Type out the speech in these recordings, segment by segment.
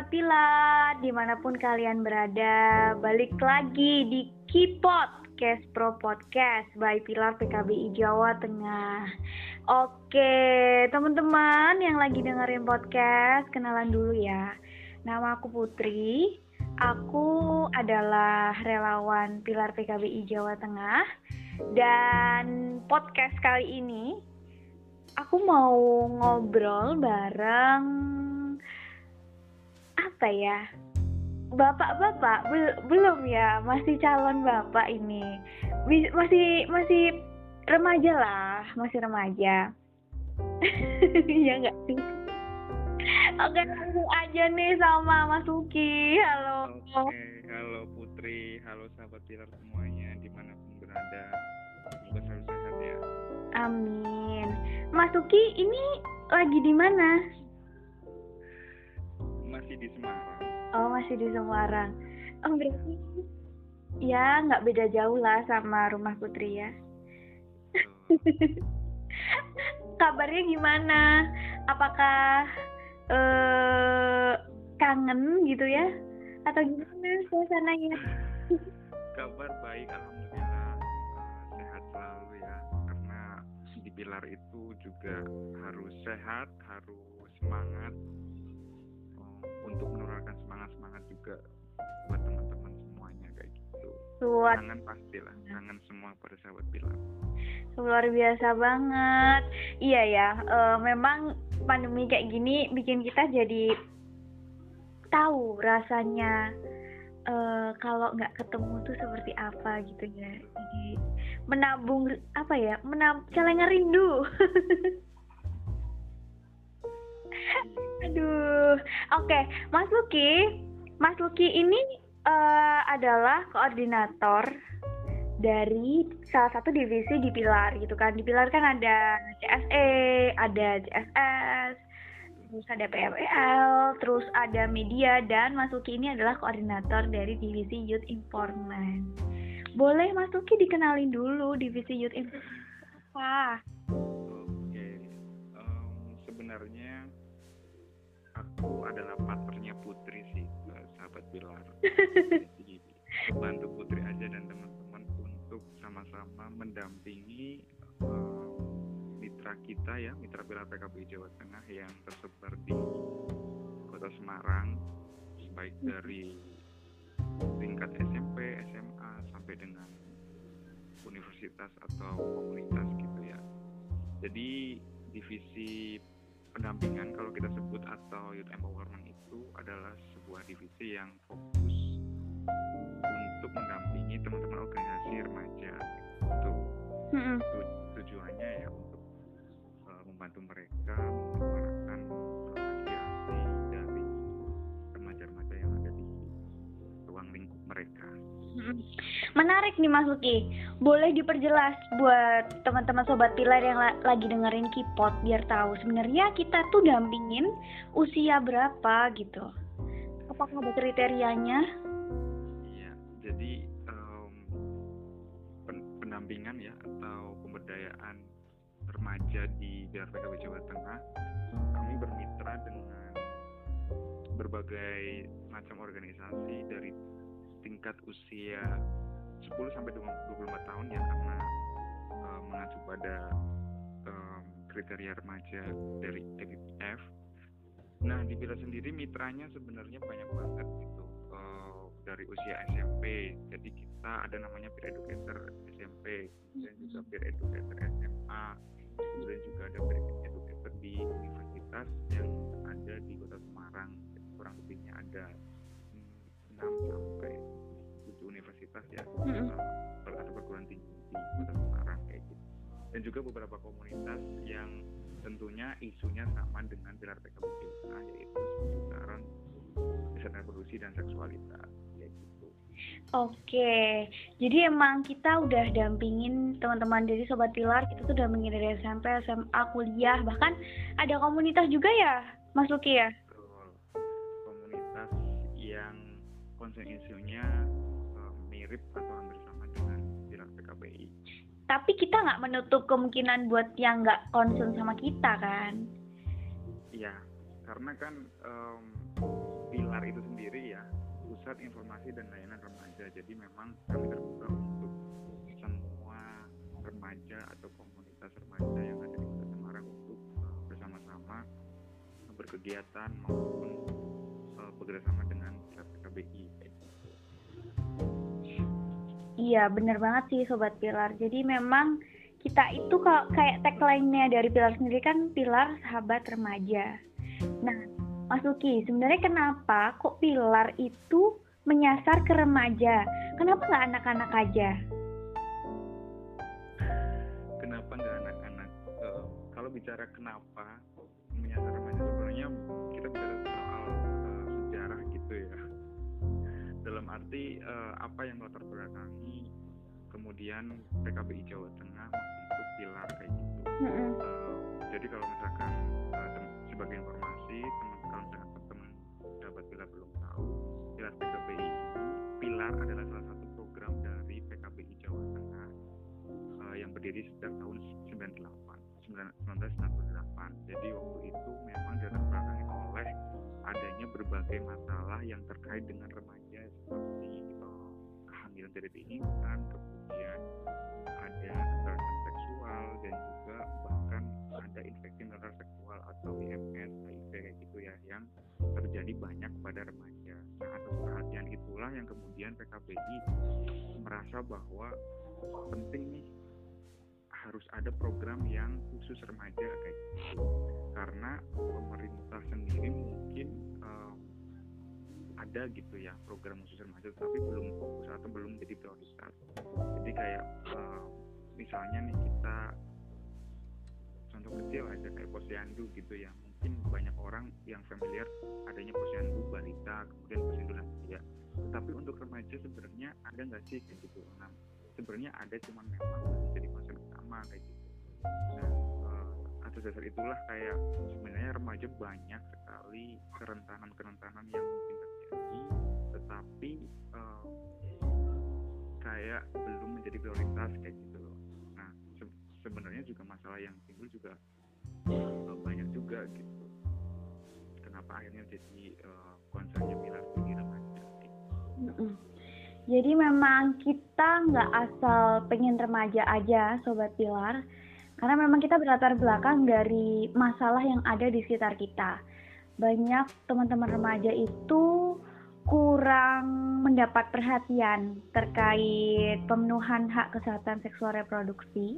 Sobat Pilar, di mana pun kalian berada, balik lagi di Kipot, Cast Pro Podcast by Pilar PKBI Jawa Tengah. Oke, teman-teman yang lagi dengerin podcast, kenalan dulu ya. Nama aku Putri, aku adalah relawan Pilar PKBI Jawa Tengah. Dan podcast kali ini, aku mau ngobrol bareng apa ya? Bapak-bapak bel belum ya masih calon bapak ini. Bi- masih masih remaja lah masih remaja. Ya nggak sih? Oke langsung aja nih sama Mas Luki. Halo. Oke, halo Putri, halo sahabat Pilar semuanya di mana pun berada. Semoga selalu sehat ya. amin. Mas Luki ini lagi di mana Masih di Semarang. oh masih di Semarang oh berarti ya nggak beda jauh lah sama rumah Putri ya kabarnya gimana? Apakah eh kangen gitu ya? Atau gimana suasananya? kabar baik, alhamdulillah Eh, sehat selalu ya. Karena di Pilar itu juga harus sehat, harus semangat untuk menularkan semangat semangat juga buat teman-teman semuanya kayak gitu. Luar, Kangen pastilah, kangen semua pada sahabat Pilar. luar biasa banget. Iya ya, eh, memang pandemi kayak gini bikin kita jadi tahu rasanya eh, kalau nggak ketemu tuh seperti apa gitu ya. Jadi menabung apa ya? Menab celengan rindu. Aduh, oke, Mas Luki, Mas Luki ini eh, adalah koordinator dari salah satu divisi di Pilar gitu kan. Di Pilar kan ada CSE, ada CSS, terus ada PML, terus ada media dan Mas Luki ini adalah koordinator dari divisi Youth Empowerment. Boleh Mas Luki dikenalin dulu divisi Youth apa? Aku adalah partnernya Putri sih, eh, sahabat Bilar. Jadi bantu Putri aja dan teman-teman untuk sama-sama mendampingi em, mitra kita ya, mitra Pilar PKB Jawa Tengah yang tersebar di Kota Semarang, baik dari tingkat SMP, SMA sampai dengan universitas atau komunitas gitu ya. Jadi divisi pendampingan kalau kita sebut atau youth empowerment itu adalah sebuah divisi yang fokus untuk mendampingi teman-teman organisasi remaja itu. Tu- tujuannya ya untuk uh, membantu mereka Menarik nih Mas Luki. Boleh diperjelas buat teman-teman sobat pilar yang la- lagi dengerin Kipot biar tahu sebenarnya kita tuh dampingin usia berapa gitu. Apakah ada kriterianya? Iya, jadi pen- pendampingan ya atau pemberdayaan remaja di BRPKB Jawa Tengah, kami bermitra dengan berbagai macam organisasi dari tingkat usia 10 sampai 25 tahun ya karena em, mengacu pada em, kriteria remaja dari EGF. Nah, di sendiri mitranya sebenarnya banyak banget gitu eh, dari usia SMP. Jadi kita ada namanya peer educator SMP, kemudian juga peer educator SMA, kemudian juga ada peer educator di universitas yang ada di Kota Semarang. Kurang lebihnya ada mm, 6 sampai 7 universitas ya, Mm-mm. eh, atau perguruan tinggi di Kota Semarang kayak gitu. Dan juga beberapa komunitas yang tentunya isunya sama dengan pilar PKB kita yaitu seputaran kesehatan reproduksi dan seksualitas kayak gitu. Oke, jadi emang kita udah dampingin teman-teman dari Sobat Pilar, kita tuh dampingin dari SMP, SMA, kuliah, bahkan ada komunitas juga ya, Mas Luki ya? Betul. Komunitas yang konsen isunya mirip atau hampir sama dengan pilar PKBI. Tapi kita nggak menutup kemungkinan buat yang nggak concern sama kita kan? Iya, karena kan em, pilar itu sendiri ya pusat informasi dan layanan remaja jadi memang kami terbuka untuk semua remaja atau komunitas remaja yang ada di Kota Semarang untuk uh, bersama-sama berkegiatan maupun uh, bekerjasama dengan KBI Iya, bener banget sih Sobat Pilar. Jadi memang kita itu kalau kayak tagline-nya dari Pilar sendiri kan Pilar Sahabat Remaja. Nah, Mas Uki, sebenarnya kenapa kok Pilar itu menyasar ke remaja? Kenapa nggak anak-anak aja? Kenapa nggak anak-anak? Uh, kalau bicara kenapa Arti uh, apa yang melatar belakangi kemudian PKBI Jawa Tengah untuk pilar kayak gitu. Mm -hmm. uh, jadi kalau misalkan uh, sebagai informasi teman kalau misalkan teman-teman dapat pilar belum tahu pilar PKBI pilar adalah salah satu program dari PKBI Jawa Tengah uh, yang berdiri sejak tahun 98 1998 jadi waktu itu memang dilatar belakangi oleh adanya berbagai masalah yang terkait dengan remaja seperti kehamilan tidak diinginkan kemudian ada kekerasan seksual dan juga bahkan ada infeksi menular seksual atau IMS, HIV gitu ya yang terjadi banyak pada remaja. Nah atas perhatian itulah yang kemudian PKBI merasa bahwa penting nih harus ada program yang khusus remaja kayak gitu karena pemerintah sendiri mungkin ada gitu ya program khusus remaja tapi belum fokus atau belum jadi prioritas. Jadi kayak uh, misalnya nih kita contoh kecil aja kayak posyandu gitu ya. Mungkin banyak orang yang familiar adanya posyandu balita kemudian posyandu lansia tetapi untuk remaja sebenarnya ada nggak sih kayak gitu? Nah sebenarnya ada cuman memang jadi concern utama kayak gitu. Nah atas dasar itulah kayak sebenarnya remaja banyak sekali kerentanan-kerentanan yang mungkin terjadi tetapi uh, kayak belum menjadi prioritas kayak gitu loh nah se sebenarnya juga masalah yang timbul juga uh, banyak juga gitu kenapa akhirnya jadi uh, concernnya pilar tinggi remaja gitu. Jadi memang kita nggak asal pengen remaja aja, Sobat Pilar. Karena memang kita berlatar belakang dari masalah yang ada di sekitar kita. Banyak teman-teman remaja itu kurang mendapat perhatian terkait pemenuhan hak kesehatan seksual reproduksi.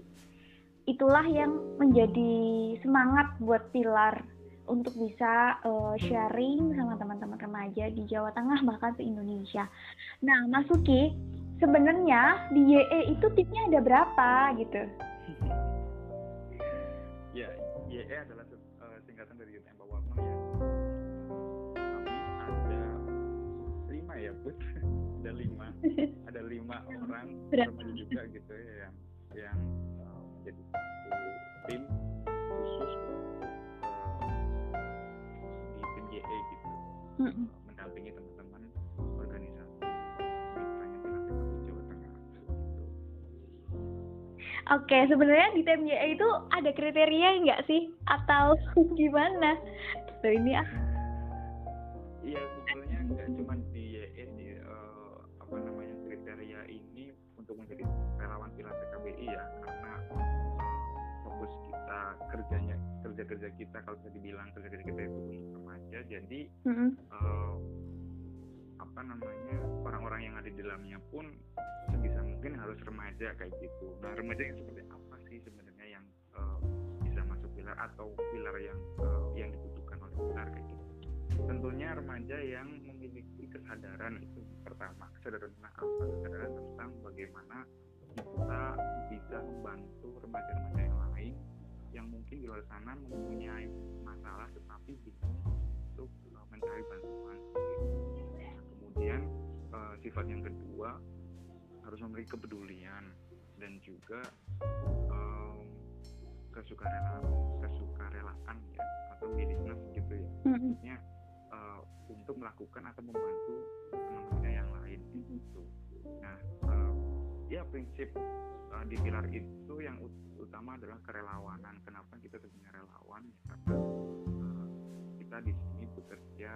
Itulah yang menjadi semangat buat Pilar untuk bisa uh, sharing sama teman-teman remaja di Jawa Tengah bahkan se Indonesia. Nah, Mas Suki, sebenarnya di YE itu tipnya ada berapa gitu? Ya, YE adalah uh, singkatan dari Youth Empowerment ya. Kami ada lima ya, Put. ada lima, ada lima orang remaja juga gitu ya yang yang uh, menjadi satu tim khusus YE gitu mm-hmm. mendampingi Oke, sebenarnya di YE itu ada kriteria nggak sih atau gimana? Tuh ini ah. Iya, sebetulnya nggak cuma di YE di uh, apa namanya kriteria ini untuk menjadi relawan Pilar PKBI ya, karena uh, fokus kita kerjanya kerja kerja kita kalau bisa dibilang kerja kerja kita itu untuk remaja jadi mm-hmm. uh, apa namanya orang-orang yang ada di dalamnya pun sebisa mungkin harus remaja kayak gitu. Nah remaja yang seperti apa sih sebenarnya yang uh, bisa masuk pilar atau pilar yang uh, yang dibutuhkan oleh pilar kayak gitu? Tentunya remaja yang memiliki kesadaran itu pertama. Kesadaran tentang apa? Kesadaran tentang bagaimana kita bisa membantu remaja-remaja yang lain yang mungkin di luar sana mempunyai masalah tetapi bingung untuk uh, mencari bantuan. Sifat yang kedua harus memiliki kepedulian dan juga um, kesukarelaan, kesukarelaan ya atau willingness gitu ya. Maksudnya uh, untuk melakukan atau membantu teman-temannya yang lain gitu. Nah, uh, ya prinsip uh, di pilar itu yang utama adalah kerelawanan. Kenapa kita sebenarnya relawan? Ya, karena uh, kita di sini bekerja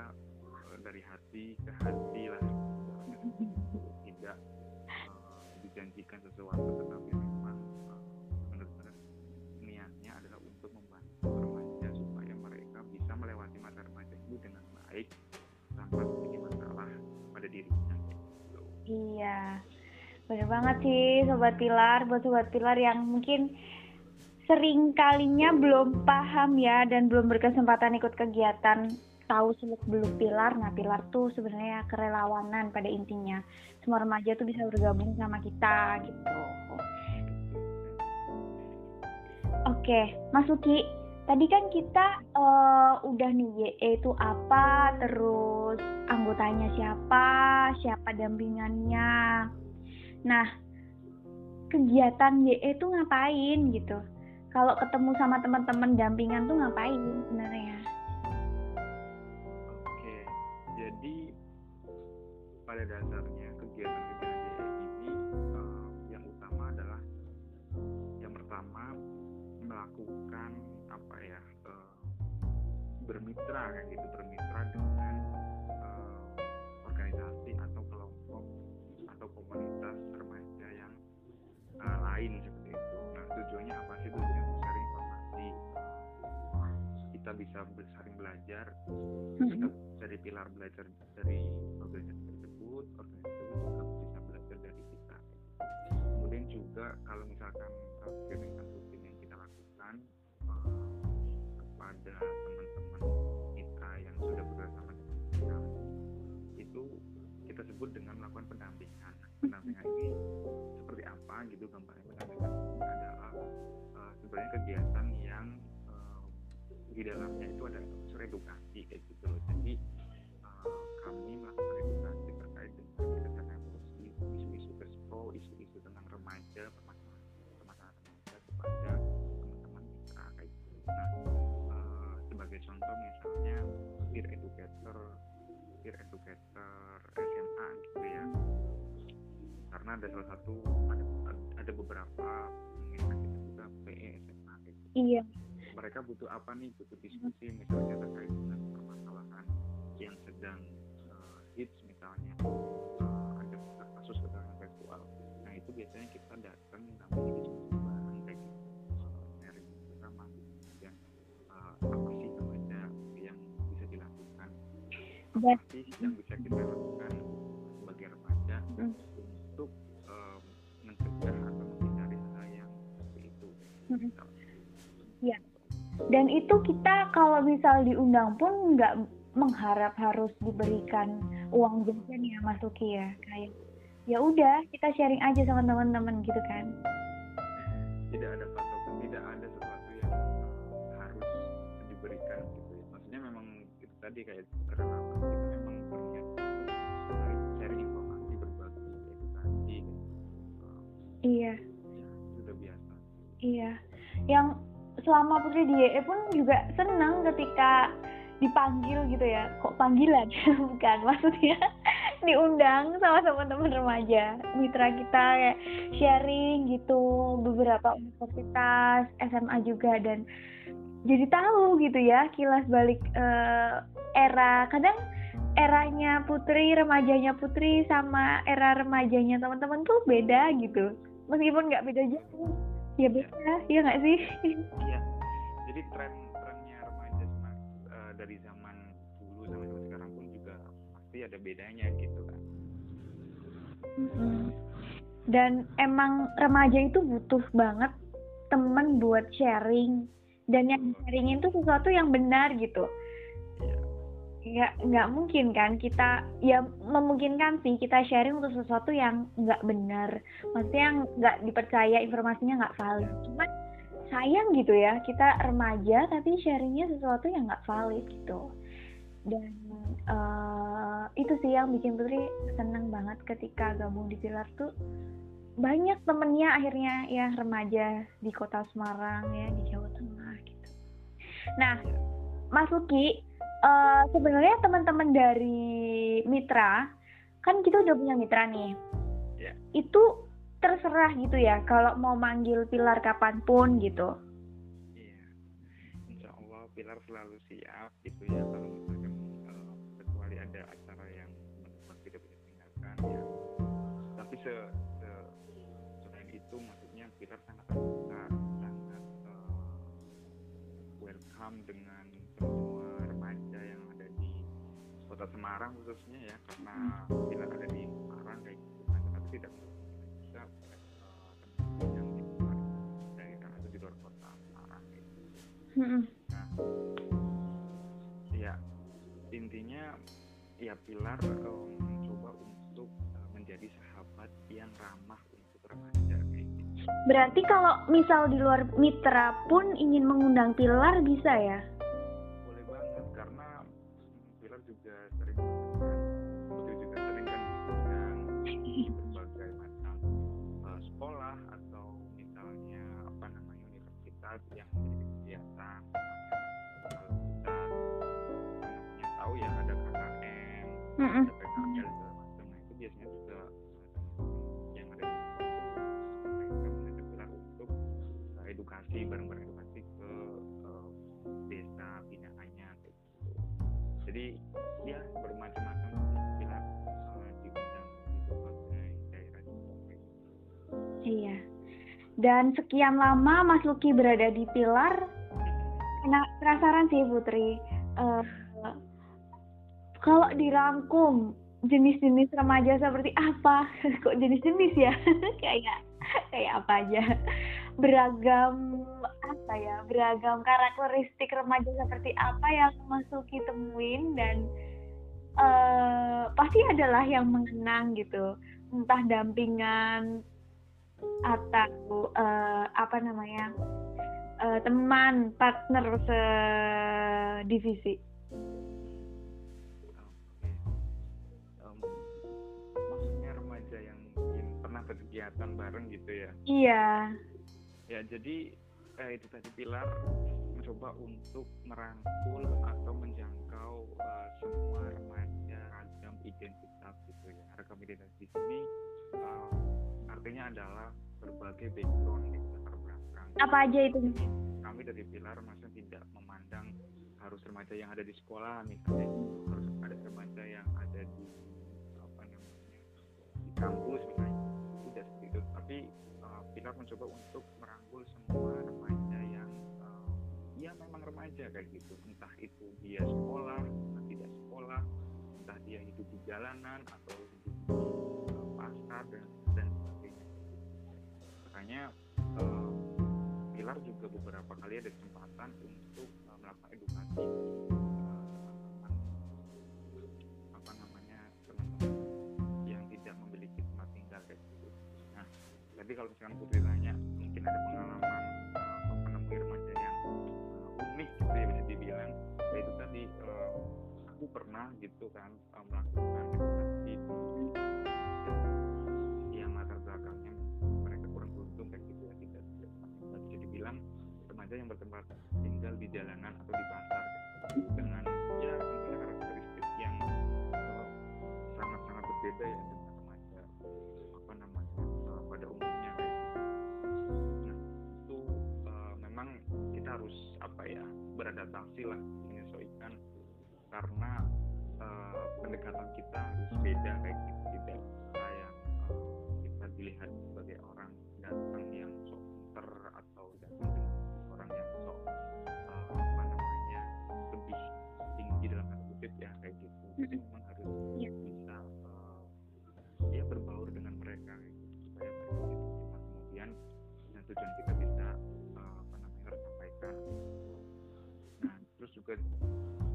dari hati ke hati lah. Tidak uh, dijanjikan sesuatu tetapi memang uh, benar-benar niatnya adalah untuk membantu remaja supaya mereka bisa melewati masa remaja itu dengan baik tanpa memiliki masalah pada dirinya. Iya benar banget sih sobat pilar. Buat sobat pilar yang mungkin sering kalinya belum paham ya dan belum berkesempatan ikut kegiatan tahu seluk beluk pilar nah pilar tuh sebenarnya kerelawanan pada intinya. Semua remaja tuh bisa bergabung sama kita gitu. Oke Mas Uki tadi kan kita uh, udah nih YE itu apa terus anggotanya siapa siapa dampingannya. Nah kegiatan YE itu ngapain gitu? Kalau ketemu sama teman-teman dampingan tuh ngapain sebenarnya pada dasarnya kegiatan-kegiatan ini uh, yang utama adalah yang pertama melakukan apa ya uh, bermitra kayak gitu bermitra dengan uh, organisasi atau kelompok atau komunitas remaja yang uh, lain seperti itu. Nah tujuannya apa sih? Tujuannya sharing informasi kita bisa saling belajar kita dari pilar belajar dari organisasi tersebut organisasi juga bisa belajar dari kita. Kemudian juga kalau misalkan kegiatan rutin yang kita lakukan uh, kepada teman-teman kita yang sudah bekerjasama dengan kita itu kita sebut dengan melakukan pendampingan. Pendampingan ini seperti apa gitu gambarnya pendampingan adalah uh, sebenarnya kegiatan yang uh, di dalamnya itu ada unsur edukasi kayak gitu jadi karena ada salah satu ada, ada beberapa kita juga PE SMA gitu. iya. Mereka butuh apa nih? Butuh diskusi misalnya dan itu kita kalau misal diundang pun nggak mengharap harus diberikan uang jajan ya Mas Uki ya kayak ya udah kita sharing aja sama teman-teman gitu kan tidak ada patokan tidak ada sesuatu yang uh, harus diberikan gitu ya maksudnya memang itu tadi kayak karena Iya. Sudah biasa. Iya. Yang selama Putri di YE pun juga senang ketika dipanggil gitu ya. Kok panggilan? Bukan maksudnya diundang sama teman-teman remaja mitra kita kayak sharing gitu beberapa universitas SMA juga dan jadi tahu gitu ya kilas balik uh, era kadang eranya putri remajanya putri sama era remajanya teman-teman tuh beda gitu meskipun nggak beda jauh ya beda ya nggak sih? Iya. Jadi tren trennya remaja sama uh, dari zaman dulu sampai zaman sekarang pun juga pasti ada bedanya gitu kan. Dan emang remaja itu butuh banget temen buat sharing. Dan yang sharingin itu sesuatu yang benar gitu nggak nggak mungkin kan kita ya memungkinkan sih kita sharing untuk sesuatu yang nggak benar. Maksudnya yang nggak dipercaya informasinya nggak valid. Cuman sayang gitu ya kita remaja tapi sharingnya sesuatu yang nggak valid gitu. Dan uh, itu sih yang bikin Putri seneng banget ketika gabung di Pilar tuh. Banyak temennya akhirnya ya remaja di kota Semarang ya di Jawa Tengah gitu. Nah Mas Luki uh, sebenarnya teman-teman dari mitra kan kita udah punya mitra nih yeah. itu terserah gitu ya kalau mau manggil pilar kapan pun gitu iya yeah. insya Allah pilar selalu siap gitu ya kalau misalkan uh, kecuali ada ada acara yang menurut tidak bisa tinggalkan ya tapi se, se selain itu maksudnya Pilar sangat kota Semarang khususnya ya karena Pilar ada di Semarang kayak gitu kan tapi tidak bisa uh, yang di luar daerah atau di luar kota Semarang gitu. Nah, ya intinya ya Pilar eh, mencoba untuk eh, menjadi sahabat yang ramah untuk remaja kayak gitu. Berarti kalau misal di luar mitra pun ingin mengundang Pilar bisa ya? Segala macam nah itu biasanya juga yang ada. Di mereka mengajak untuk eh, edukasi bareng-bareng edukasi ke eh, desa binaannya kayak gitu. Jadi ya bermacam-macam eh, diundang daerah gitu. Iya. Dan sekian lama Mas Luki berada di Pilar, Nah, penasaran sih Putri. Eh, kalau dirangkum jenis-jenis remaja seperti apa? Kok jenis-jenis ya? kayak kayak apa aja? Beragam apa ya? Beragam karakteristik remaja seperti apa yang Mas Luki temuin dan eh, pasti adalah yang mengenang gitu. Entah dampingan atau eh, apa namanya? eh, teman partner sedivisi. Berkegiatan bareng gitu ya Iya. ya jadi eh, itu tadi Pilar mencoba untuk merangkul atau menjangkau eh, semua remaja ragam identitas gitu ya ragam identitas di sini eh, artinya adalah berbagai background gitu latar belakang Apa aja itu? kami dari Pilar maksudnya tidak memandang harus remaja yang ada di sekolah misalnya harus ada remaja yang ada di apa namanya di kampus misalnya tapi uh, Pilar mencoba untuk merangkul semua remaja yang uh, ya memang remaja kayak gitu. Entah itu dia sekolah entah tidak sekolah entah dia hidup di jalanan atau hidup di uh, pasar dan dan sebagainya. Makanya uh, Pilar juga beberapa kali ada kesempatan untuk uh, melakukan edukasi tadi kalau misalkan Putri tanya mungkin ada pengalaman uh, remaja yang uh, unik gitu ya bisa dibilang ya itu tadi uh, aku pernah gitu kan uh, melakukan edukasi yang latar belakangnya mereka kurang beruntung kayak gitu ya tidak bisa dibilang remaja yang bertempat tinggal di jalanan atau di pasar gitu. dengan ya tentunya karakteristik yang sangat-sangat berbeda ya beradaptasi lah menyesuaikan. Karena eh, pendekatan kita harus beda kayak gitu. Tidak kayak eh, kita dilihat sebagai orang datang yang juga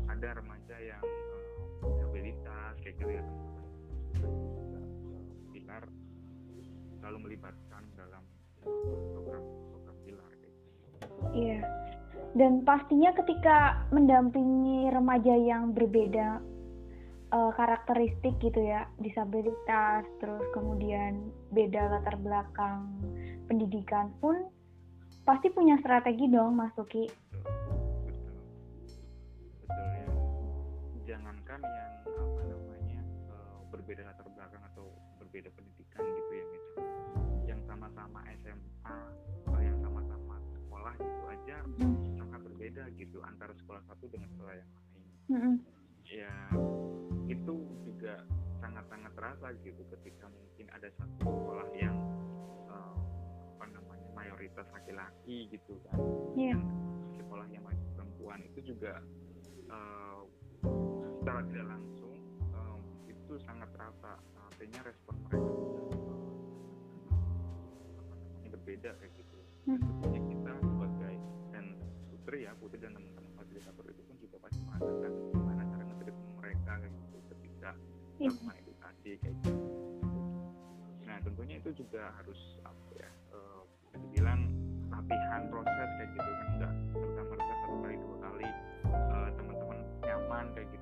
ada remaja yang eh, disabilitas kayak gitu ya pilar selalu melibatkan dalam eh, program-program pilar kayak gitu. Iya. Dan pastinya ketika mendampingi remaja yang berbeda eh, karakteristik gitu ya, disabilitas, terus kemudian beda latar belakang pendidikan pun pasti punya strategi dong Mas Tuki. betul betul jangankan yang apa namanya eh, berbeda latar belakang atau berbeda pendidikan gitu ya misalnya yang sama-sama SMA eh, yang sama-sama sekolah gitu aja sangat berbeda gitu antara sekolah satu dengan sekolah yang lain Mm-mm. ya itu juga sangat-sangat terasa gitu ketika mungkin ada satu sekolah yang uh, apa namanya mayoritas laki-laki gitu kan Iya. yang sekolah yang masih perempuan itu juga uh, secara tidak langsung um, itu sangat terasa artinya respon mereka uh, apa namanya berbeda kayak gitu dan Hmm. tentunya kita sebagai dan putri ya putri dan teman-teman fasilitator itu pun juga pasti merasakan gimana cara nge mereka kayak gitu ketika Iya. melakukan edukasi kayak gitu nah tentunya itu juga harus apa ya eh, bisa dibilang latihan proses kayak gitu kan enggak serta merta satu kali dua kali eh, teman-teman nyaman kayak gitu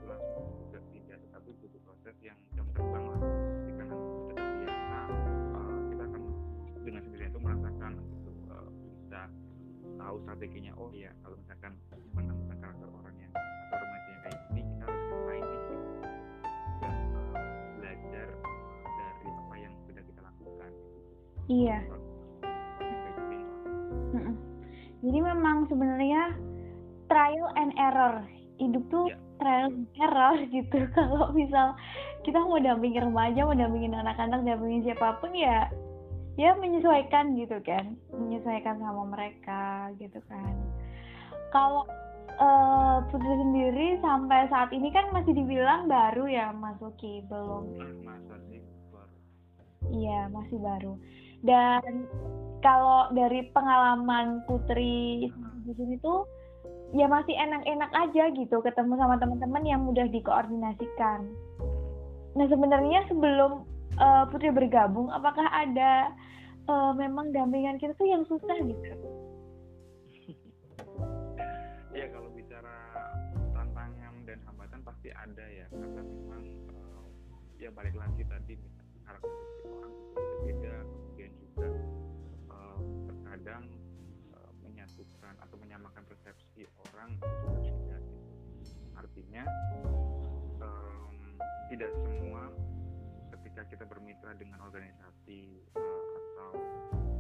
tahu strateginya oh iya kalau misalkan menemukan karakter orang yang atau remaja yang kayak gini kita harus ngapain nih gitu. juga eh, belajar dari apa yang sudah kita lakukan gitu. Iya. Jadi memang sebenarnya trial and error. Hidup tuh Ya. trial and error gitu. Kalau misal kita mau dampingin remaja, mau dampingin anak-anak, dampingin siapa pun ya ya menyesuaikan gitu kan. Menyesuaikan sama mereka gitu kan. Kalau eh, Putri sendiri sampai saat ini kan masih dibilang baru ya belum masa sih baru Iya, masih baru. Dan kalau dari pengalaman Putri di sini tuh ya masih enak-enak aja gitu ketemu sama teman-teman yang mudah dikoordinasikan. Nah, sebenarnya sebelum eh, Putri bergabung, apakah ada eh, memang dampingan kita tuh yang susah gitu? ya kalau bicara tantangan dan hambatan pasti ada ya karena memang eh, ya balik lagi tadi misalnya karakteristik orang berbeda kemudian juga eh, terkadang menyatukan atau menyamakan persepsi orang juga gitu. artinya em, tidak semua ketika kita bermitra dengan organisasi eh, atau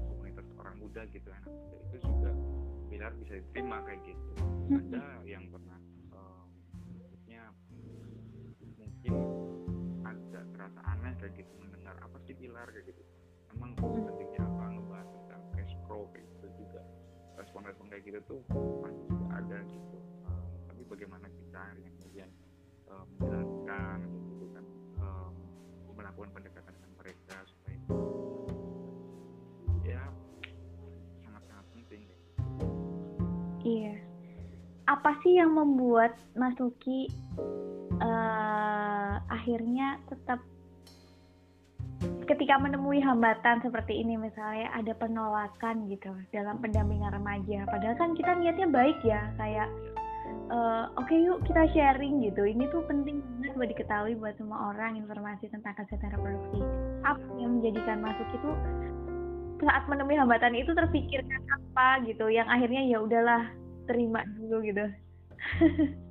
komunitas orang muda gitu anak muda itu juga pilar bisa diterima kayak gitu. Ada yang pernah maksudnya mungkin agak terasa aneh kayak gitu mendengar apa sih pilar kayak gitu. Emang pentingnya apa ngebahas tentang cash pro kayak gitu juga. Respon-respon kayak gitu tuh pasti juga ada gitu. Em, tapi bagaimana kita akhirnya kemudian em, menjelaskan gitu kan em, melakukan pendekatan dengan mereka supaya ya sangat-sangat penting gitu. Iya. Apa sih yang membuat Mas Luki eh, akhirnya tetap ketika menemui hambatan seperti ini misalnya ada penolakan gitu dalam pendampingan remaja padahal kan kita niatnya baik ya kayak eh, oke yuk kita sharing gitu. Ini tuh penting banget buat diketahui buat semua orang informasi tentang kesehatan reproduksi. Apa yang menjadikan masuk itu saat menemui hambatan itu terpikirkan apa gitu yang akhirnya ya udahlah terima dulu gitu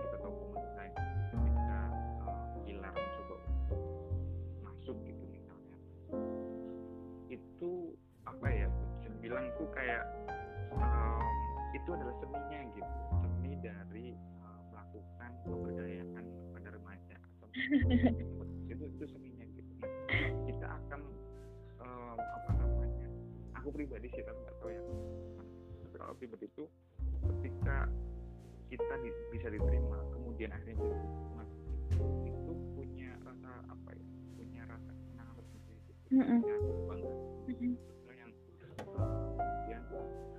kita tahu komunitas ketika mencoba untuk masuk gitu misalnya. Itu apa ya bisa bilang tuh kayak em, itu adalah seninya gitu. Seni dari eh, melakukan pemberdayaan pada remaja atau itu itu seninya gitu. Nah, kita akan em, apa namanya aku pribadi sih tapi nggak tahu ya. Tapi kalau pribadi itu ketika kita di- bisa diterima kemudian akhirnya jadi masuk itu, itu punya rasa apa ya punya rasa kesenangan tersendiri gitu. Mm-mm. punya kebanggaan Mm-mm. itu yang uh, kemudian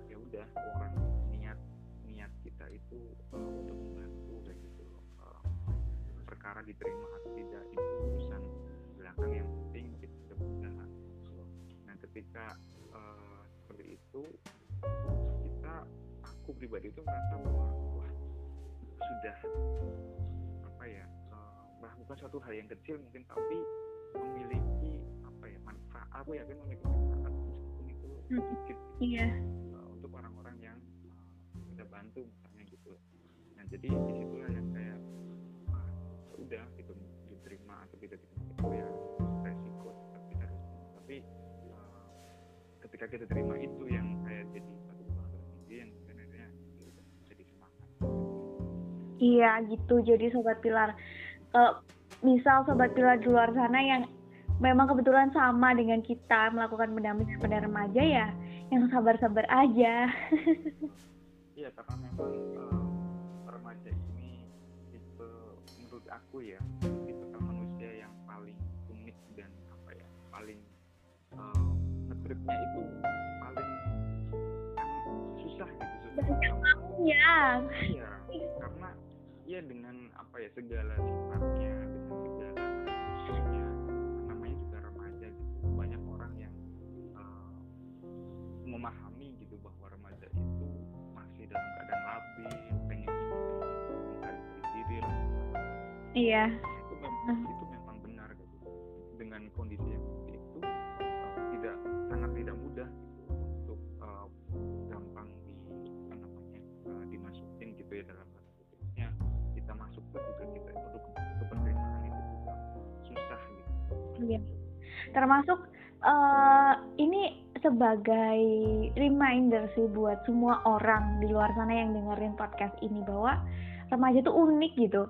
ya udah orang niat niat kita itu uh, untuk membantu kayak gitu. Uh, perkara diterima atau tidak itu urusan belakang yang penting kita loh. nah ketika uh, seperti itu kita aku pribadi itu merasa bahwa sudah apa ya uh, melakukan suatu hal yang kecil mungkin tapi memiliki apa ya manfaat aku yakin memiliki manfaat meskipun itu Hmm. sedikit iya uh, untuk orang-orang yang uh, kita bantu misalnya gitu nah jadi di situlah yang kayak ah, ya udah gitu diterima atau tidak diterima itu ya resiko kita harus tapi uh, ketika kita terima itu yang kayak jadi Iya gitu. Jadi sobat pilar, eh, misal sobat pilar di luar sana yang memang kebetulan sama dengan kita melakukan pendampingan pada remaja ya, yang sabar-sabar aja. Iya karena memang eh, remaja ini tipe menurut aku ya tipe manusia yang paling unik dan apa ya paling uh, ngetripnya itu paling yang susah gitu susah Banyak maunya. Iya karena ya dengan apa ya segala sifatnya dengan segala karakteristiknya namanya juga remaja gitu. Banyak orang yang uh, memahami gitu bahwa remaja itu masih dalam keadaan labil pengen ini pengen itu mencari diri lah Iya. Termasuk eh, ini sebagai reminder sih buat semua orang di luar sana yang dengerin podcast ini bahwa remaja itu unik gitu.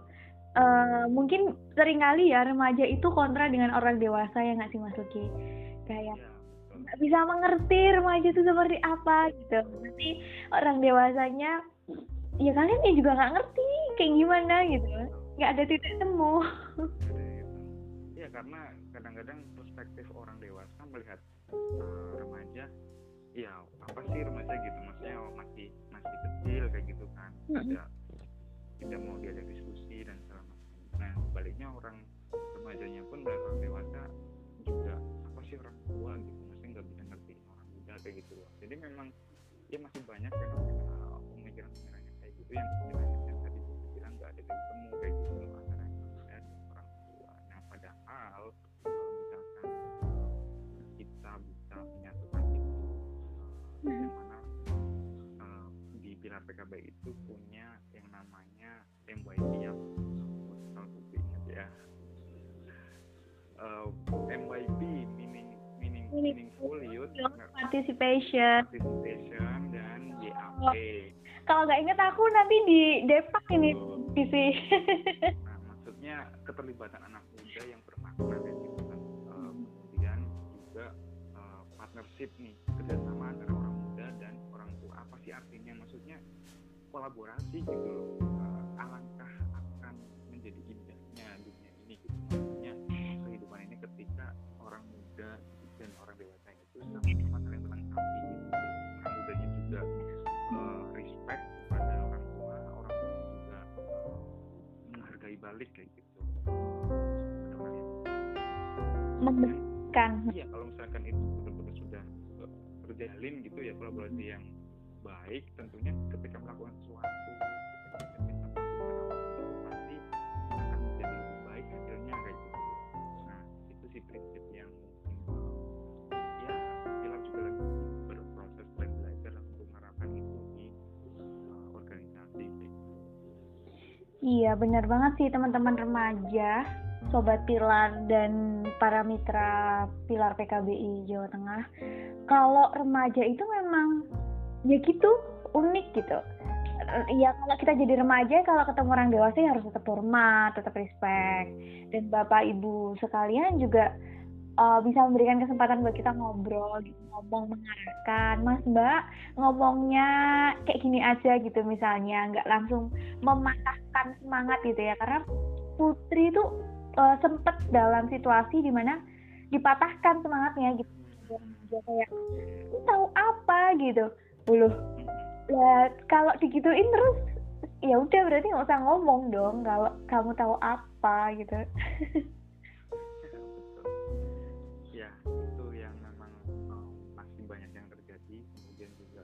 Eh, mungkin sering kali ya remaja itu kontra dengan orang dewasa yang nggak sih Mas Luki? Kayak ya betul. nggak bisa mengerti remaja itu seperti apa gitu. Nanti orang dewasanya ya kalian ya juga nggak ngerti kayak gimana gitu. Nggak ada titik temu. Ya karena kadang-kadang perspektif orang dewasa melihat uh, remaja ya apa sih remaja gitu? Maksudnya oh, masih masih kecil kayak gitu kan. Mm-mm. ada tidak mau diajak diskusi dan segala macam. Nah sebaliknya orang remajanya pun melihat orang dewasa juga apa sih orang tua gitu? Maksudnya nggak bisa ngerti orang muda kayak gitu loh. Jadi memang ya masih banyak fenomena pemikiran-pemikiran yang kayak gitu yang PKB itu punya yang namanya MYP yang kalau aku ingat ya Eh, MYP meaning meaning meaningful youth Participation. participation dan YAP Kalau nggak inget aku nanti di Depak ini PC. Nah, maksudnya keterlibatan anak muda yang bermakna gitu kan. Eh, kemudian juga eh, partnership nih, kerjasama antara orang muda dan orang tua. Apa sih artinya? Maksudnya kolaborasi gitu loh. Eh, alangkah akan menjadi indahnya dunia ini gitu. Maksudnya kehidupan ini ketika orang muda dan orang dewasa itu sama-sama saling melengkapi gitu. Orang mudanya juga eh, respect kepada orang tua, orang tua juga eh, menghargai balik kayak gitu. Memberikan. iya kalau misalkan itu betul-betul sudah terjalin gitu ya kolaborasi yang baik tentunya ketika melakukan sesuatu ketika pasti akan menjadi lebih baik hasilnya kayak gitu nah itu sih prinsip yang mungkin eh, ya Pilar juga lagi berproses lagi belajar untuk menerapkan itu di eh, organisasi gitu. Iya, benar banget sih teman-teman remaja, sobat Pilar dan para mitra Pilar PKBI Jawa Tengah. Kalau remaja itu memang ya gitu, unik gitu. Ya kalau kita jadi remaja, kalau ketemu orang dewasa ya harus tetap hormat, tetap respect. Dan Bapak Ibu sekalian juga uh, bisa memberikan kesempatan buat kita ngobrol, gitu, ngomong mengarahkan, Mas Mbak ngomongnya kayak gini aja gitu misalnya, nggak langsung mematahkan semangat gitu ya. Karena Putri itu uh, sempet dalam situasi di mana dipatahkan semangatnya gitu. Dia kayak "Lu tahu apa? gitu Uluh, lah kalau digituin terus ya udah berarti nggak usah ngomong dong kalau kamu tahu apa gitu. Ya, itu yang memang um, masih banyak yang terjadi. Kemudian juga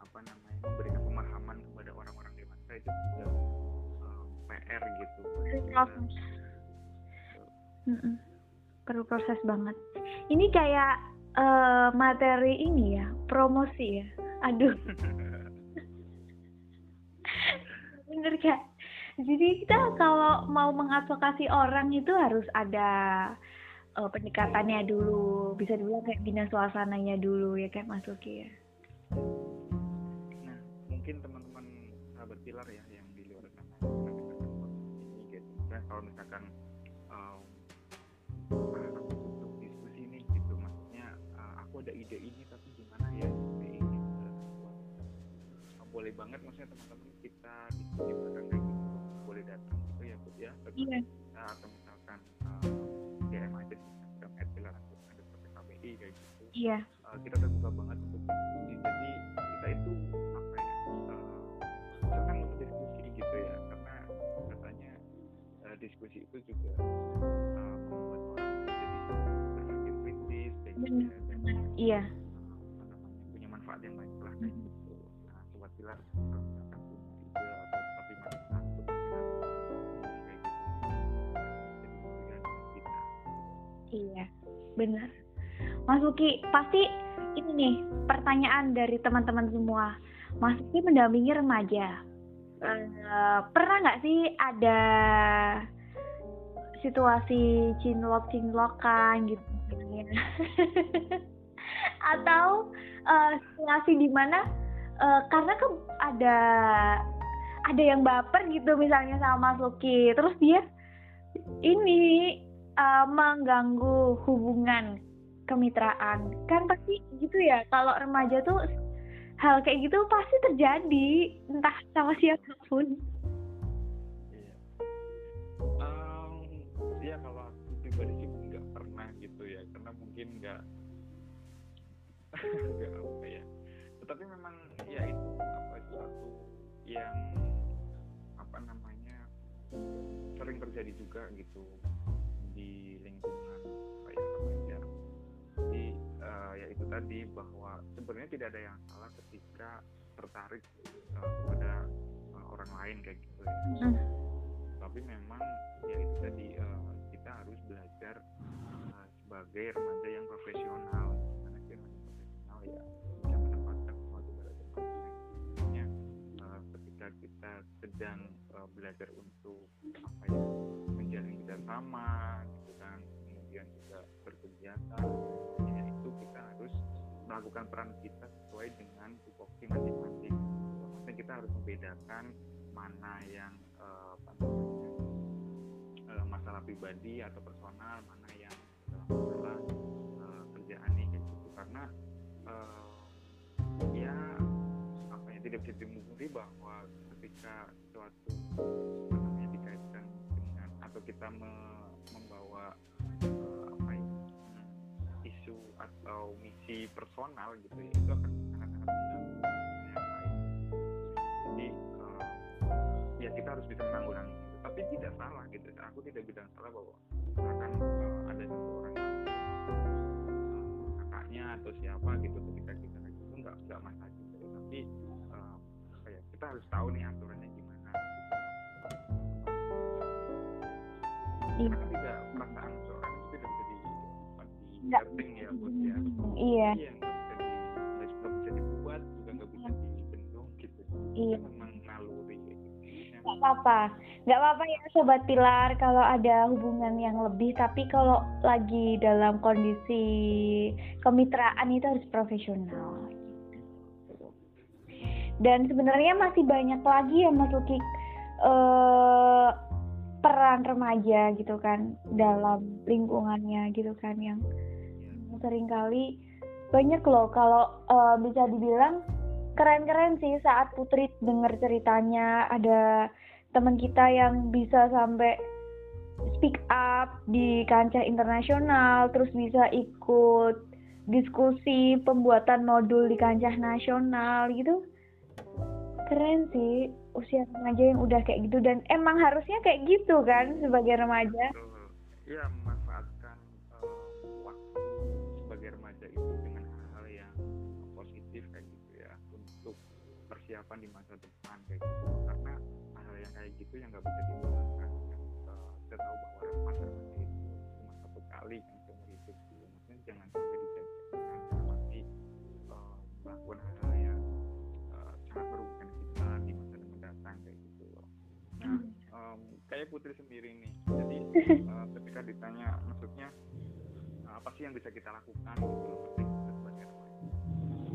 apa namanya memberikan pemahaman kepada orang-orang dewasa itu juga um, PR gitu. Kita- Mm-mm. perlu proses banget ini kayak eh, materi ini ya promosi ya. Aduh. Bener kan jadi kita kalau mau mengadvokasi orang itu harus ada uh, pendekatannya dulu. Bisa dibilang kayak bina suasananya dulu ya kayak Mas Uki ya. Nah mungkin teman-teman sahabat pilar ya yang di luar sana ini gitu. Kan kalau misalkan um, boleh banget maksudnya teman-teman kita diskusi bareng kayak gitu boleh datang gitu ya bu ya. Iya. kita atau misalkan uh, DM aja di Instagram @pilar ada KBI kayak gitu. Iya. Uh, kita terbuka banget untuk diskusi jadi kita itu apa ya uh, misalkan untuk diskusi gitu ya karena katanya uh, diskusi itu juga uh, membuat orang jadi berpikir kritis kayak gitu ya dan iya iya benar. Mas Uki pasti ini nih pertanyaan dari teman-teman semua. Mas Uki mendampingi remaja. Eh, pernah nggak sih ada situasi cinlok cinlokan gitu? Misalnya? atau eh, situasi di mana eh, karena ke ada ada yang baper gitu misalnya sama Mas Uki terus dia ini eh, mengganggu hubungan kemitraan kan pasti gitu ya kalau remaja tuh hal kayak gitu pasti terjadi entah sama siapa pun Iya. Um, ya kalau aku pribadi sih nggak pernah gitu ya, karena mungkin nggak nggak apa ya. Tetapi memang sesuatu yang apa namanya sering terjadi juga gitu di lingkungan kayak remaja. Jadi eh, ya itu tadi bahwa sebenarnya tidak ada yang salah ketika tertarik eh, kepada eh, orang lain kayak gitu ya Hmm. tapi memang ya itu tadi eh, kita harus belajar eh, sebagai remaja yang profesional karena kita remaja profesional ya sedang eh, belajar untuk apa ya menjalin kerjasama gitu kan. Kemudian juga berkegiatan. Ya itu kita harus melakukan peran kita sesuai dengan tupoksi masing-masing. Maksudnya kita harus membedakan mana yang eh, apa eh, masalah pribadi atau personal mana yang dalam masalah eh, kerjaan kayak gitu. Karena eh, ya apa ya tidak bisa dimungkiri bahwa ketika dikaitkan dengan atau kita me- membawa eh, apa ya isu atau misi personal gitu ya itu akan sangat-sangat yang lain. Jadi eh, ya kita harus bisa menanggulangi itu. Tapi tidak salah gitu. Aku tidak bilang salah bahwa akan eh, ada satu orang yang eh, kakaknya atau siapa gitu ketika kita gitu nggak nggak masalah gitu. Tapi apa ya kita harus tahu nih Iya. kan tidak perasaan seorang itu tidak bisa di apa, di Nggak. ya bos ya iya. iya nggak bisa bisa dibuat juga nggak bisa dibendung gitu. Iya. Memang naluri gitu. Nggak apa-apa. Nggak apa-apa ya sobat pilar kalau ada hubungan yang lebih. Tapi kalau lagi dalam kondisi kemitraan itu harus profesional. Dan sebenarnya masih banyak lagi ya Mas Luki eh, peran remaja gitu kan dalam lingkungannya gitu kan yang sering kali banyak loh. Kalau eh, bisa dibilang keren-keren sih saat Putri dengar ceritanya. Ada teman kita yang bisa sampai speak up di kancah internasional terus bisa ikut diskusi pembuatan modul di kancah nasional gitu. Keren sih usia remaja yang udah kayak gitu. Dan emang harusnya kayak gitu kan sebagai remaja. Betul. ya memanfaatkan eh, waktu sebagai remaja itu dengan hal-hal yang positif kayak gitu ya untuk persiapan di masa depan kayak gitu. Karena hal-hal yang kayak gitu yang nggak bisa dilupakan kan Eh, kita tahu bahwa masa remaja itu cuma satu kali kan seumur hidup gitu maksudnya jangan sampai saya Putri sendiri nih. Jadi uh, ketika ditanya maksudnya uh, apa sih yang bisa kita lakukan gitu sebagai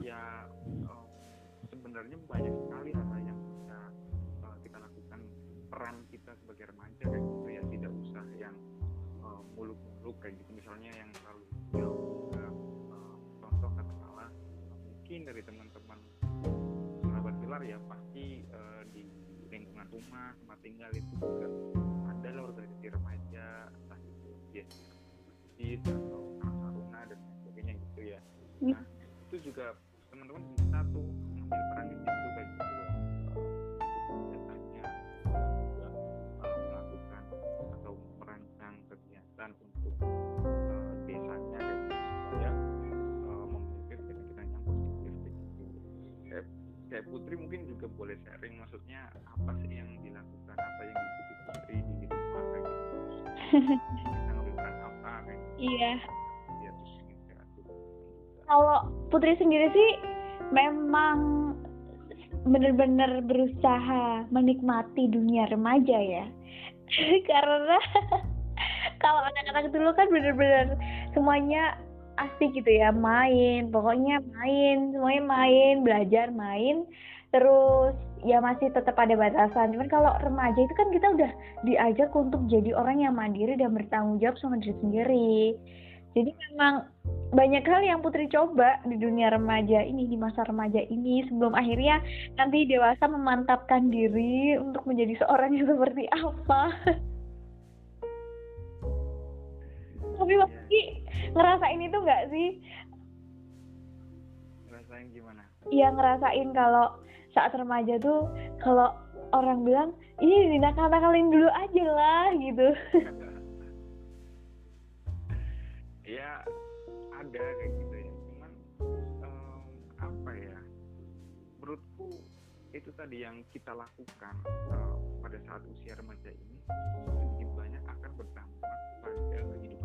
ya uh, sebenarnya banyak sekali hal yang bisa uh, kita lakukan. Peran kita sebagai remaja kayak gitu ya tidak usah yang uh, muluk-muluk kayak gitu. Misalnya yang terlalu jauh uh, contoh katakanlah mungkin dari teman-teman sahabat pilar ya pasti uh, di lingkungan rumah tempat tinggal itu juga masjid atau taruna dan sebagainya gitu ya. Nah itu juga teman-teman bisa tuh mengambil peran di situ kayak gitu biasanya juga uh, melakukan atau merancang kegiatan untuk uh, desanya gitu supaya uh, memiliki pikiran yang positif kayak gitu. Putri mungkin juga boleh sharing maksudnya apa sih yang dilakukan apa yang diikuti Putri di rumah kayak gitu Iya. ya juga Kalau Putri sendiri sih memang benar-benar berusaha menikmati dunia remaja ya. Karena kalau anak-anak dulu kan benar-benar semuanya asik gitu ya, main, pokoknya main, semuanya main, belajar main, terus ya masih tetap ada batasan. Cuman kalau remaja itu kan kita udah diajak untuk jadi orang yang mandiri dan bertanggung jawab sama diri sendiri. Jadi memang banyak hal yang Putri coba di dunia remaja ini, di masa remaja ini, sebelum akhirnya nanti dewasa memantapkan diri untuk menjadi seorang yang seperti apa. Tapi Putri ngerasain itu nggak sih? ngerasain gimana Iya ngerasain kalau saat remaja tuh kalau orang bilang, ih dinakal-nakalin dulu aja lah gitu. ya ada kayak gitu ya cuman em, apa ya menurutku itu tadi yang kita lakukan eh, pada saat usia remaja ini sedikit banyak akan berdampak pada kehidupan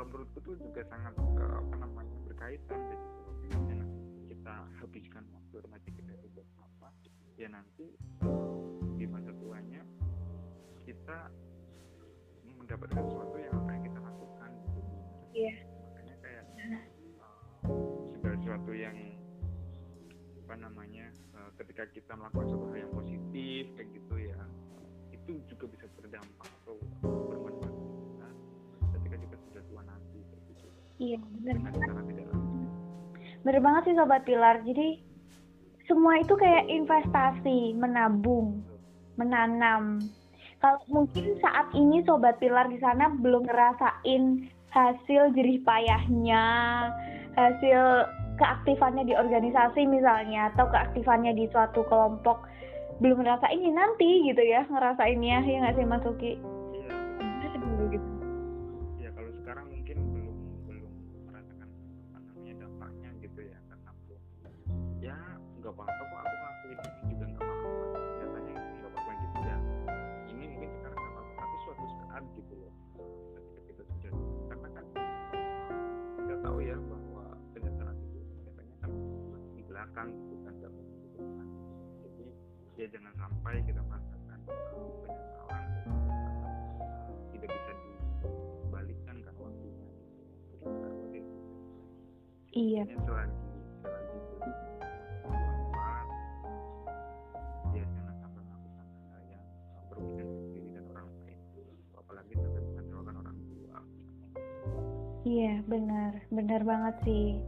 kalau menurutku tuh juga sangat eh, apa namanya berkaitan jadi kalau misalnya kita habiskan waktu remaja kita itu buat apa ya nanti di masa tuanya kita mendapatkan sesuatu yang apa yang kita lakukan gitu. Iya. makanya kayak uh, segala sesuatu yang apa namanya uh, ketika kita melakukan sesuatu Iya benar. langsung Bener banget sih Sobat Pilar. Jadi semua itu kayak investasi, menabung, menanam. Kalau mungkin saat ini Sobat Pilar di sana belum ngerasain hasil jerih payahnya, hasil keaktifannya di organisasi misalnya, atau keaktifannya di suatu kelompok, belum ngerasain ini nanti gitu ya, ngerasainnya ya nggak sih Mas Uki? Nggak apa-apa kok aku ngelakuin ini juga nggak apa-apa nyatanya nggak apa-apa gitu ya ini mungkin sekarang nggak apa-apa tapi suatu saat gitu loh ketika kita sudah karena kan kita tahu ya bahwa penyesalan itu biasanya kan di belakang gitu kan nggak mungkin di depan jadi ya jangan sampai kita merasakan penyesalan tidak bisa dibalikkan kan waktunya gitu. Iya. Selagi selagi Iya, benar. Benar banget sih.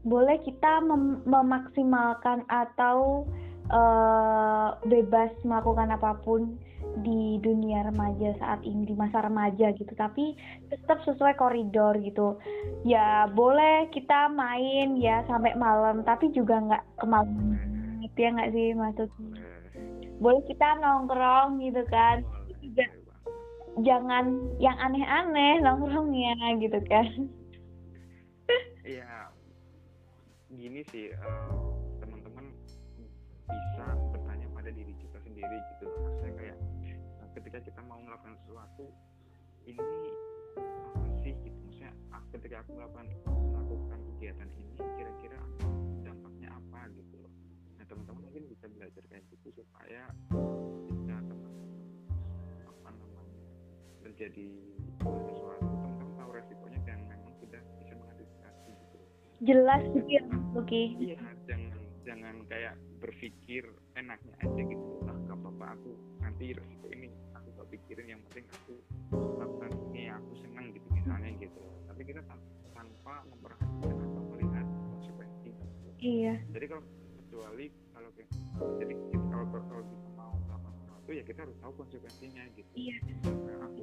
Boleh kita mem- memaksimalkan atau eh, bebas melakukan apa pun di dunia remaja saat ini, di masa remaja gitu. Tapi tetap sesuai koridor gitu. Ya, boleh kita main ya sampai malam, tapi juga nggak kemalam banget ya nggak sih maksudnya. boleh Boleh kita nongkrong gitu kan. Jangan yang aneh-aneh nongkrongnya gitu kan. Iya, gini sih eh, teman-teman bisa bertanya pada diri kita sendiri gitu. Maksudnya kayak eh, ketika kita mau melakukan sesuatu ini apa sih gitu. Maksudnya ah, ketika aku melakukan melakukan kegiatan ini kira-kira dampaknya apa gitu. Nah teman-teman mungkin bisa belajar kayak gitu supaya menjadi sesuatu teman-teman tahu resikonya dan memang sudah bisa mengantisipasi gitu. Jelas gitu ya Luki iya jangan jangan kayak berpikir enaknya aja gitu. Ah gak apa-apa aku nanti resiko ini aku gak pikirin yang penting aku lakukan ini aku senang gitu misalnya gitu. Tapi kita tan- tanpa memperhatikan atau melihat konsekuensi. Iya. Jadi kalau kecuali kalau kayak jadi kalau, kalau kita mau melakukan sesuatu ya kita harus tahu konsekuensinya gitu. Iya. Nah, aku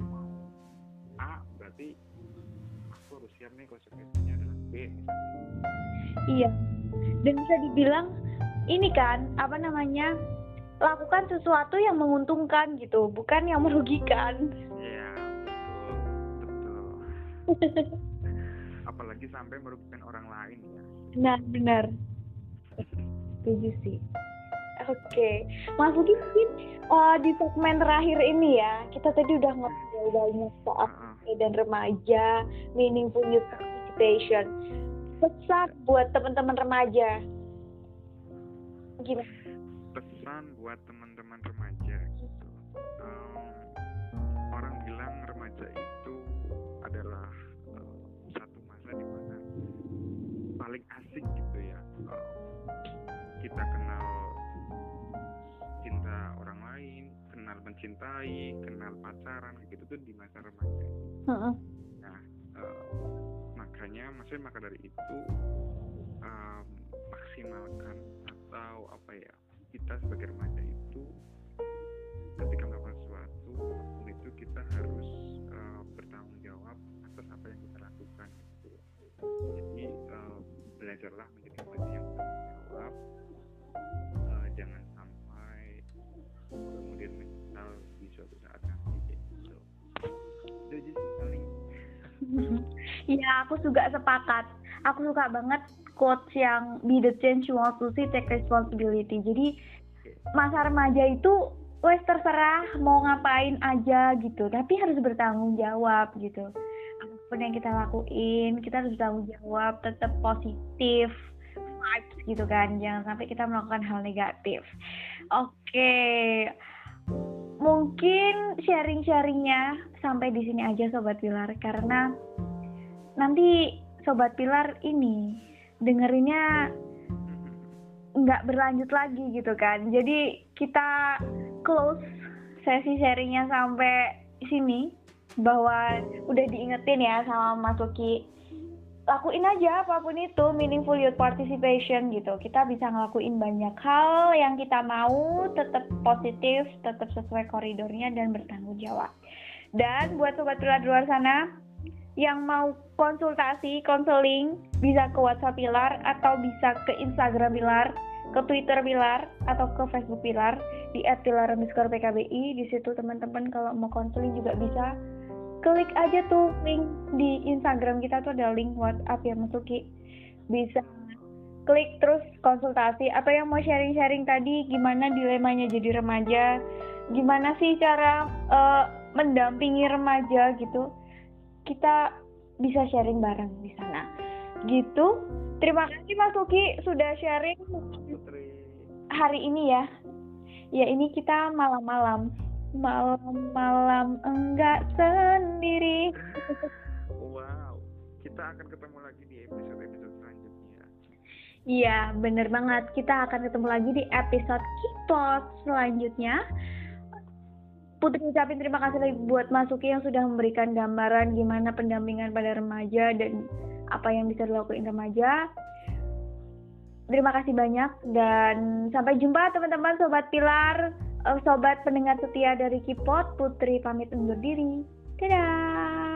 A berarti aku harus siap nih konsekuensinya adalah B misalnya iya dan bisa dibilang ini kan apa namanya lakukan sesuatu yang menguntungkan gitu bukan yang merugikan Iya, betul, betul. Apalagi sampai merugikan orang lain ya. benar benar setuju sih oke Mas Budi mungkin eh, di segmen terakhir ini ya kita tadi udah ngobrol banyak soal. Dan remaja meaningful youth participation. Pesan buat teman-teman remaja. Gimana? Pesan buat teman-teman mencintai, kenal pacaran gitu tuh di masa remaja. Heeh. Eh, makanya maksudnya maka dari itu em, maksimalkan atau apa ya kita sebagai remaja itu ketika melakukan sesuatu itu kita harus eh, bertanggung jawab atas apa yang kita lakukan gitu. jadi eh, belajarlah menjadi remaja yang bertanggung jawab Iya, aku juga sepakat. Aku suka banget quotes yang be the change you want to see, take responsibility. Jadi masa remaja itu wes terserah mau ngapain aja gitu, tapi harus bertanggung jawab gitu. Apa pun yang kita lakuin, kita harus bertanggung jawab, tetap positif vibes gitu kan. Jangan sampai kita melakukan hal negatif. Oke. Mungkin sharing-sharingnya sampai di sini aja Sobat Pilar. Karena nanti Sobat Pilar ini dengerinnya nggak berlanjut lagi gitu kan. Jadi kita close sesi sharingnya sampai sini. Bahwa udah diingetin ya sama Mas Luki lakuin aja apa pun itu meaningful youth participation gitu. Kita bisa ngelakuin banyak hal yang kita mau tetap positif tetap sesuai koridornya dan bertanggung jawab. Dan buat sobat di luar sana yang mau konsultasi konseling bisa ke WhatsApp Pilar atau bisa ke Instagram Pilar ke Twitter Pilar atau ke Facebook Pilar di @pilar_pkbi di situ teman-teman kalau mau konseling juga bisa klik aja tuh link di Instagram kita tuh ada link WhatsApp ya Mas Luki bisa klik terus konsultasi. Atau yang mau sharing-sharing tadi gimana dilemanya jadi remaja? Gimana sih cara eh, mendampingi remaja gitu? Kita bisa sharing bareng di sana. Gitu. Terima kasih Mas Luki sudah sharing hari ini ya. Ya ini kita malam-malam malam-malam enggak sendiri wow kita akan ketemu lagi di episode episode selanjutnya Iya, bener banget. Kita akan ketemu lagi di episode Kipot selanjutnya. Putri ucapin terima kasih lagi buat Masuki yang sudah memberikan gambaran gimana pendampingan pada remaja dan apa yang bisa dilakukan remaja. Terima kasih banyak dan sampai jumpa teman-teman Sobat Pilar, Eh, sobat pendengar setia dari Kipot, Putri pamit undur diri. Dadah.